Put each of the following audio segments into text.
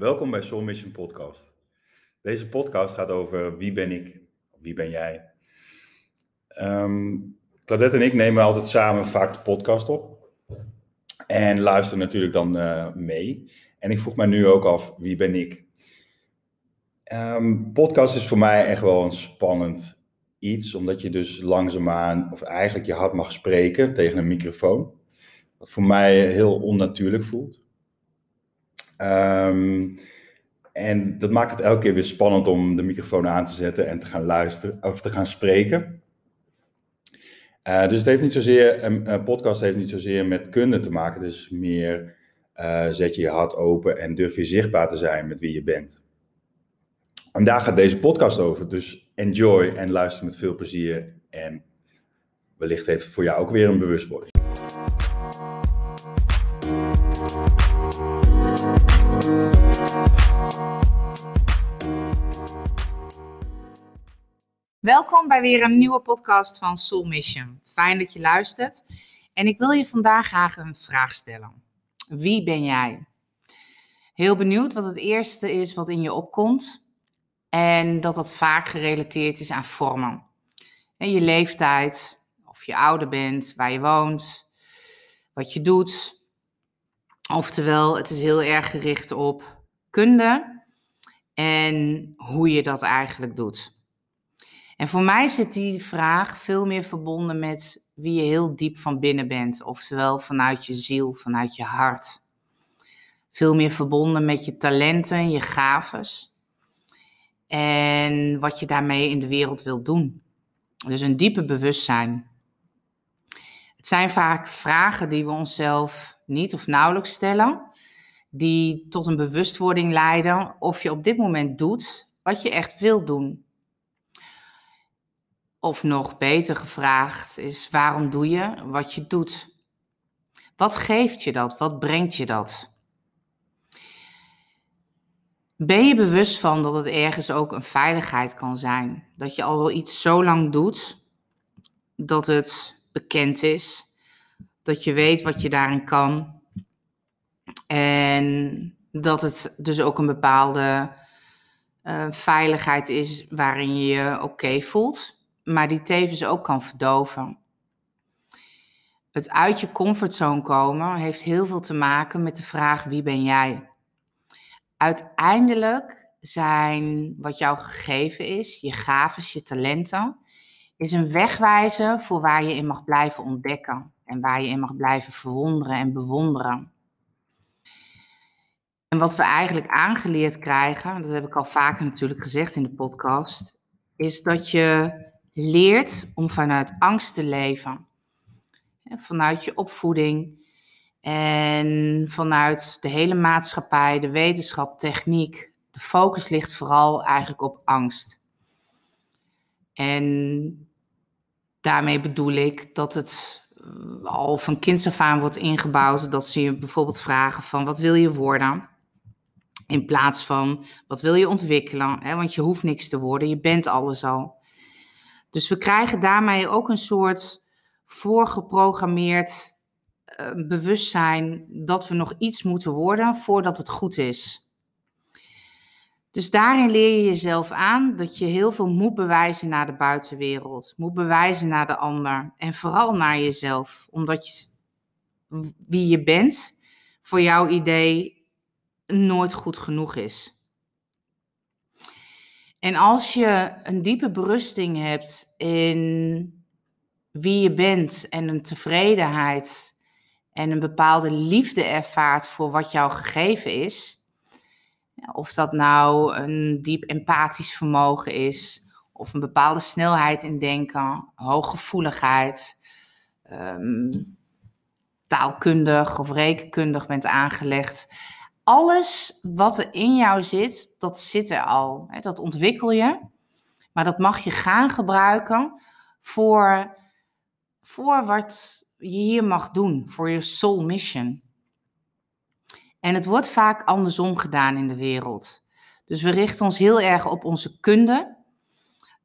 Welkom bij Soul Mission Podcast. Deze podcast gaat over wie ben ik, wie ben jij. Um, Claudette en ik nemen altijd samen vaak de podcast op en luisteren natuurlijk dan uh, mee. En ik vroeg mij nu ook af, wie ben ik? Um, podcast is voor mij echt wel een spannend iets, omdat je dus langzaamaan, of eigenlijk je hart mag spreken tegen een microfoon. Wat voor mij heel onnatuurlijk voelt. Um, en dat maakt het elke keer weer spannend om de microfoon aan te zetten en te gaan luisteren of te gaan spreken. Uh, dus het heeft niet zozeer, een, podcast heeft niet zozeer met kunde te maken. Het is meer uh, zet je je hart open en durf je zichtbaar te zijn met wie je bent. En daar gaat deze podcast over. Dus enjoy en luister met veel plezier. En wellicht heeft het voor jou ook weer een bewustwording. Welkom bij weer een nieuwe podcast van Soul Mission. Fijn dat je luistert. En ik wil je vandaag graag een vraag stellen. Wie ben jij? Heel benieuwd wat het eerste is wat in je opkomt. En dat dat vaak gerelateerd is aan vormen. En je leeftijd, of je ouder bent, waar je woont, wat je doet. Oftewel, het is heel erg gericht op kunde en hoe je dat eigenlijk doet. En voor mij zit die vraag veel meer verbonden met wie je heel diep van binnen bent, oftewel vanuit je ziel, vanuit je hart. Veel meer verbonden met je talenten, je gaves en wat je daarmee in de wereld wilt doen. Dus een diepe bewustzijn. Het zijn vaak vragen die we onszelf niet of nauwelijks stellen, die tot een bewustwording leiden of je op dit moment doet wat je echt wilt doen. Of nog beter gevraagd is, waarom doe je wat je doet? Wat geeft je dat? Wat brengt je dat? Ben je bewust van dat het ergens ook een veiligheid kan zijn? Dat je al wel iets zo lang doet dat het bekend is, dat je weet wat je daarin kan en dat het dus ook een bepaalde uh, veiligheid is waarin je je oké voelt maar die tevens ook kan verdoven. Het uit je comfortzone komen heeft heel veel te maken met de vraag wie ben jij? Uiteindelijk zijn wat jou gegeven is, je gaven, je talenten, is een wegwijzer voor waar je in mag blijven ontdekken en waar je in mag blijven verwonderen en bewonderen. En wat we eigenlijk aangeleerd krijgen, dat heb ik al vaker natuurlijk gezegd in de podcast, is dat je leert om vanuit angst te leven. Vanuit je opvoeding en vanuit de hele maatschappij, de wetenschap, techniek. De focus ligt vooral eigenlijk op angst. En daarmee bedoel ik dat het eh, al van kinds af aan wordt ingebouwd dat ze je bijvoorbeeld vragen van wat wil je worden? In plaats van wat wil je ontwikkelen? Want je hoeft niks te worden, je bent alles al. Dus we krijgen daarmee ook een soort voorgeprogrammeerd uh, bewustzijn dat we nog iets moeten worden voordat het goed is. Dus daarin leer je jezelf aan dat je heel veel moet bewijzen naar de buitenwereld, moet bewijzen naar de ander en vooral naar jezelf, omdat je, wie je bent voor jouw idee nooit goed genoeg is. En als je een diepe berusting hebt in wie je bent en een tevredenheid en een bepaalde liefde ervaart voor wat jou gegeven is, of dat nou een diep empathisch vermogen is, of een bepaalde snelheid in denken, hooggevoeligheid, um, taalkundig of rekenkundig bent aangelegd, alles wat er in jou zit, dat zit er al. Dat ontwikkel je. Maar dat mag je gaan gebruiken voor, voor wat je hier mag doen, voor je soul mission. En het wordt vaak andersom gedaan in de wereld. Dus we richten ons heel erg op onze kunde,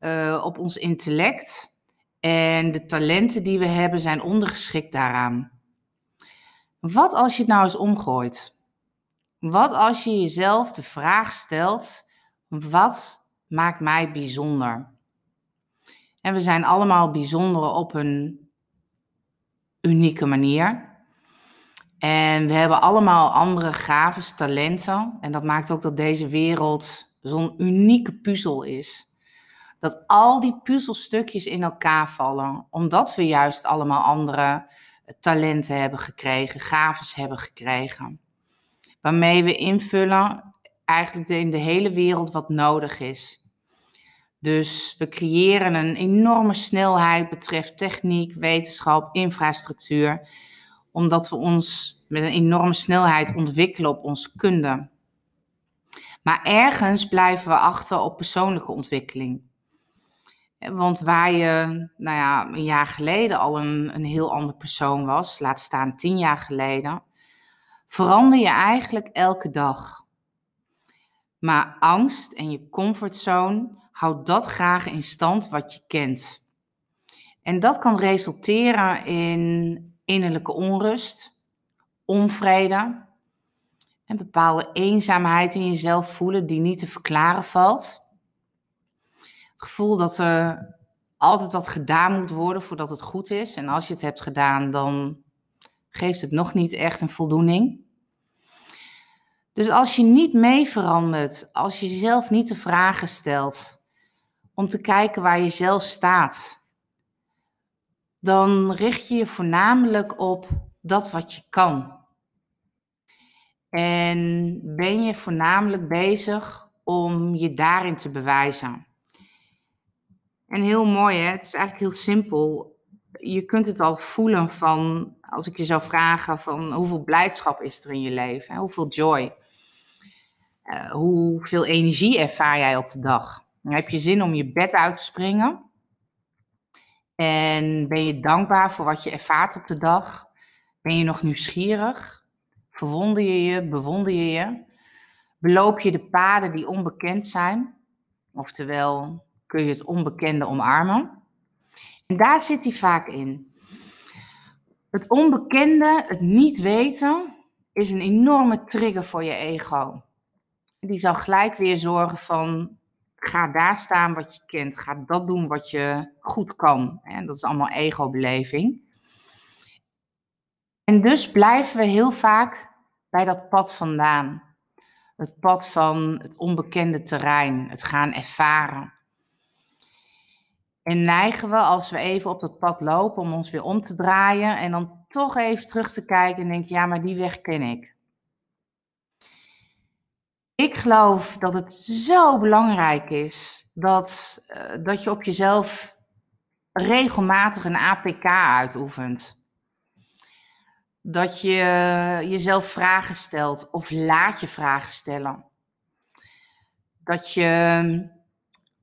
uh, op ons intellect. En de talenten die we hebben zijn ondergeschikt daaraan. Wat als je het nou eens omgooit? Wat als je jezelf de vraag stelt: wat maakt mij bijzonder? En we zijn allemaal bijzonder op een unieke manier. En we hebben allemaal andere gaven, talenten. En dat maakt ook dat deze wereld zo'n unieke puzzel is. Dat al die puzzelstukjes in elkaar vallen, omdat we juist allemaal andere talenten hebben gekregen, gaves hebben gekregen. Waarmee we invullen eigenlijk in de hele wereld wat nodig is. Dus we creëren een enorme snelheid betreft techniek, wetenschap, infrastructuur, omdat we ons met een enorme snelheid ontwikkelen op onze kunde. Maar ergens blijven we achter op persoonlijke ontwikkeling. Want waar je nou ja, een jaar geleden al een, een heel ander persoon was, laat staan tien jaar geleden, verander je eigenlijk elke dag. Maar angst en je comfortzone houdt dat graag in stand wat je kent. En dat kan resulteren in innerlijke onrust, onvrede, een bepaalde eenzaamheid in jezelf voelen die niet te verklaren valt. Het gevoel dat er altijd wat gedaan moet worden voordat het goed is. En als je het hebt gedaan, dan geeft het nog niet echt een voldoening. Dus als je niet mee verandert, als je jezelf niet de vragen stelt om te kijken waar je zelf staat, dan richt je je voornamelijk op dat wat je kan. En ben je voornamelijk bezig om je daarin te bewijzen. En heel mooi, hè? het is eigenlijk heel simpel. Je kunt het al voelen van, als ik je zou vragen van hoeveel blijdschap is er in je leven? Hoeveel joy? Uh, hoeveel energie ervaar jij op de dag? Heb je zin om je bed uit te springen? En ben je dankbaar voor wat je ervaart op de dag? Ben je nog nieuwsgierig? Verwonder je je? Bewonder je je? Beloop je de paden die onbekend zijn? Oftewel, kun je het onbekende omarmen? En daar zit hij vaak in. Het onbekende, het niet weten, is een enorme trigger voor je ego. Die zal gelijk weer zorgen van Ga daar staan wat je kent. Ga dat doen wat je goed kan. En dat is allemaal ego-beleving. En dus blijven we heel vaak bij dat pad vandaan. Het pad van het onbekende terrein, het gaan ervaren. En neigen we als we even op dat pad lopen om ons weer om te draaien en dan toch even terug te kijken en denken, ja, maar die weg ken ik. Ik geloof dat het zo belangrijk is dat, uh, dat je op jezelf regelmatig een APK uitoefent. Dat je jezelf vragen stelt of laat je vragen stellen. Dat je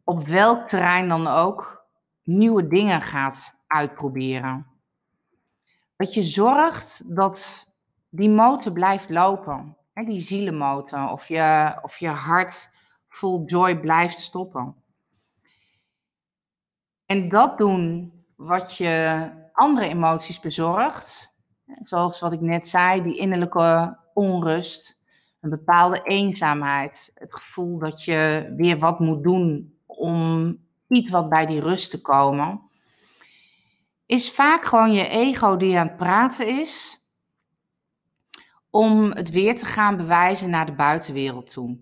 op welk terrein dan ook nieuwe dingen gaat uitproberen. Dat je zorgt dat die motor blijft lopen die zielenmotor of je, of je hart vol joy blijft stoppen. En dat doen wat je andere emoties bezorgt, zoals wat ik net zei, die innerlijke onrust, een bepaalde eenzaamheid, het gevoel dat je weer wat moet doen om iets wat bij die rust te komen, is vaak gewoon je ego die aan het praten is om het weer te gaan bewijzen naar de buitenwereld toe.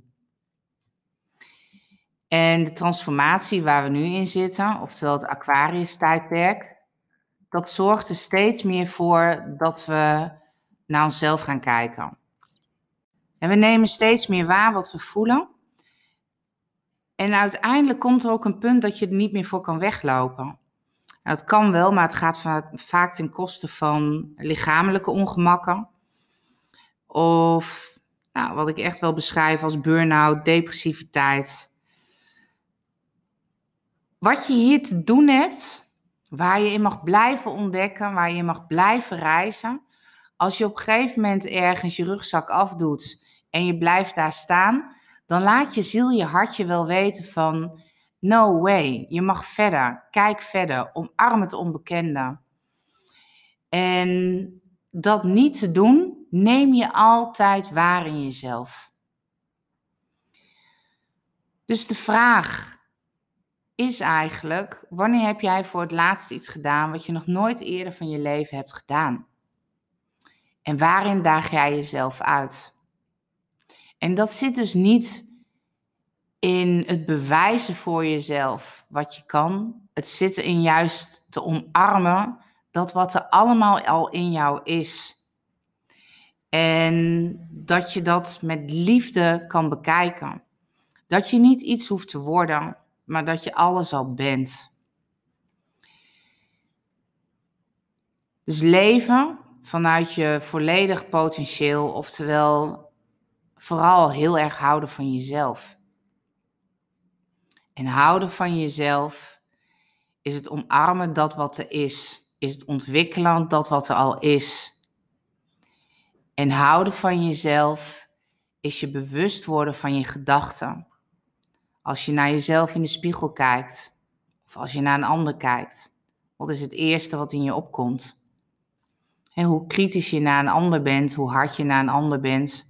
En de transformatie waar we nu in zitten, oftewel het Aquarius-tijdperk, dat zorgt er steeds meer voor dat we naar onszelf gaan kijken. En we nemen steeds meer waar wat we voelen. En uiteindelijk komt er ook een punt dat je er niet meer voor kan weglopen. Nou, dat kan wel, maar het gaat vaak ten koste van lichamelijke ongemakken. Of nou, wat ik echt wel beschrijf als burn-out, depressiviteit. Wat je hier te doen hebt, waar je in mag blijven ontdekken, waar je mag blijven reizen. Als je op een gegeven moment ergens je rugzak afdoet en je blijft daar staan, dan laat je ziel, je hartje wel weten van no way, je mag verder, kijk verder, omarm het onbekende. En dat niet te doen, neem je altijd waar in jezelf. Dus de vraag is eigenlijk: wanneer heb jij voor het laatst iets gedaan wat je nog nooit eerder van je leven hebt gedaan? En waarin daag jij jezelf uit? En dat zit dus niet in het bewijzen voor jezelf wat je kan. Het zit in juist te omarmen dat wat er allemaal al in jou is. En dat je dat met liefde kan bekijken. Dat je niet iets hoeft te worden, maar dat je alles al bent. Dus leven vanuit je volledig potentieel, oftewel vooral heel erg houden van jezelf. En houden van jezelf is het omarmen dat wat er is, is het ontwikkelen dat wat er al is. En houden van jezelf is je bewust worden van je gedachten. Als je naar jezelf in de spiegel kijkt, of als je naar een ander kijkt, wat is het eerste wat in je opkomt? En hoe kritisch je naar een ander bent, hoe hard je naar een ander bent,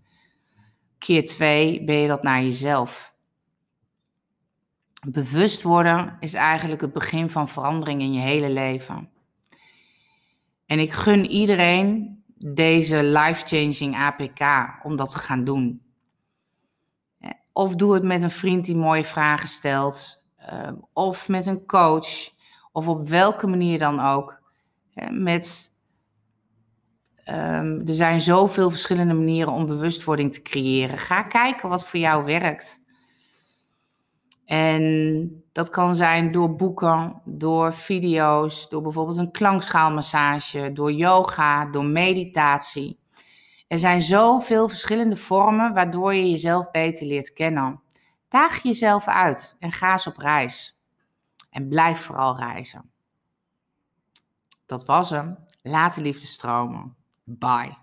keer twee ben je dat naar jezelf. Bewust worden is eigenlijk het begin van verandering in je hele leven. En ik gun iedereen deze life-changing APK om dat te gaan doen. Of doe het met een vriend die mooie vragen stelt, ehm, of met een coach, of op welke manier dan ook. Met Um, er zijn zoveel verschillende manieren om bewustwording te creëren. Ga kijken wat voor jou werkt. En dat kan zijn door boeken, door video's, door bijvoorbeeld een klankschaalmassage, door yoga, door meditatie. Er zijn zoveel verschillende vormen waardoor je jezelf beter leert kennen. Daag jezelf uit en ga eens op reis. En blijf vooral reizen. Dat was hem. Laat de liefde stromen. Bye.